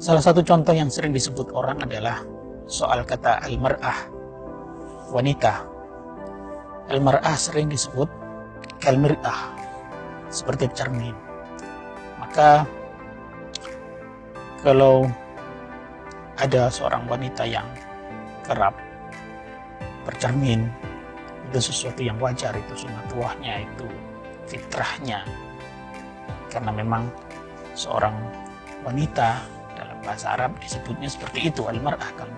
Salah satu contoh yang sering disebut orang adalah soal kata al-mar'ah, wanita. Al-mar'ah sering disebut kalmir'ah, seperti cermin. Maka kalau ada seorang wanita yang kerap bercermin, itu sesuatu yang wajar, itu sunatullahnya, itu fitrahnya. Karena memang seorang wanita bahasa Arab disebutnya seperti itu al-mar'ah kal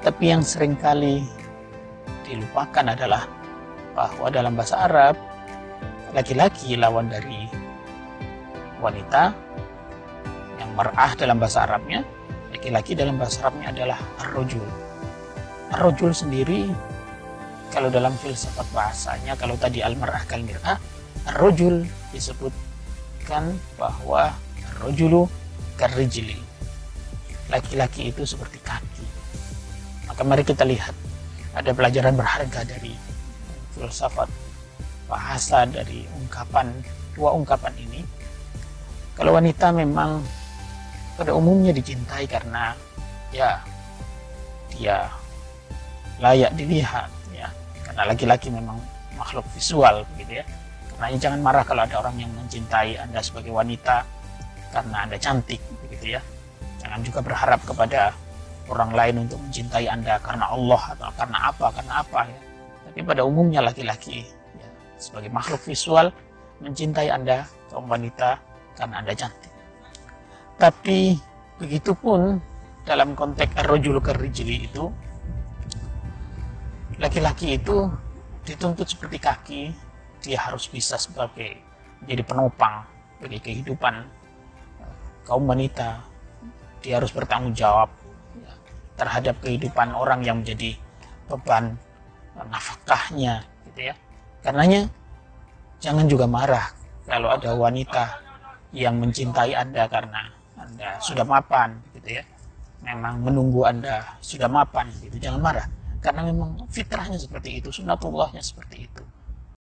tapi yang sering kali dilupakan adalah bahwa dalam bahasa Arab laki-laki lawan dari wanita yang mar'ah dalam bahasa Arabnya laki-laki dalam bahasa Arabnya adalah ar-rajul ar-rajul sendiri kalau dalam filsafat bahasanya kalau tadi al-mar'ah ar-rajul disebutkan bahwa ar-rajulu karijli. Laki-laki itu seperti kaki. Maka mari kita lihat ada pelajaran berharga dari filsafat bahasa dari ungkapan dua ungkapan ini. Kalau wanita memang pada umumnya dicintai karena ya dia layak dilihat ya karena laki-laki memang makhluk visual gitu ya karena jangan marah kalau ada orang yang mencintai anda sebagai wanita karena Anda cantik begitu ya. Jangan juga berharap kepada orang lain untuk mencintai Anda karena Allah atau karena apa, karena apa ya. Tapi pada umumnya laki-laki ya, sebagai makhluk visual mencintai Anda kaum wanita karena Anda cantik. Tapi begitupun dalam konteks ar-rajul kerijili itu laki-laki itu dituntut seperti kaki dia harus bisa sebagai jadi penopang bagi kehidupan kaum wanita dia harus bertanggung jawab ya, terhadap kehidupan orang yang menjadi beban nafkahnya gitu ya. Karenanya jangan juga marah kalau ada wanita yang mencintai anda karena anda sudah mapan gitu ya. Memang menunggu anda sudah mapan gitu. Jangan marah karena memang fitrahnya seperti itu sunatullahnya seperti itu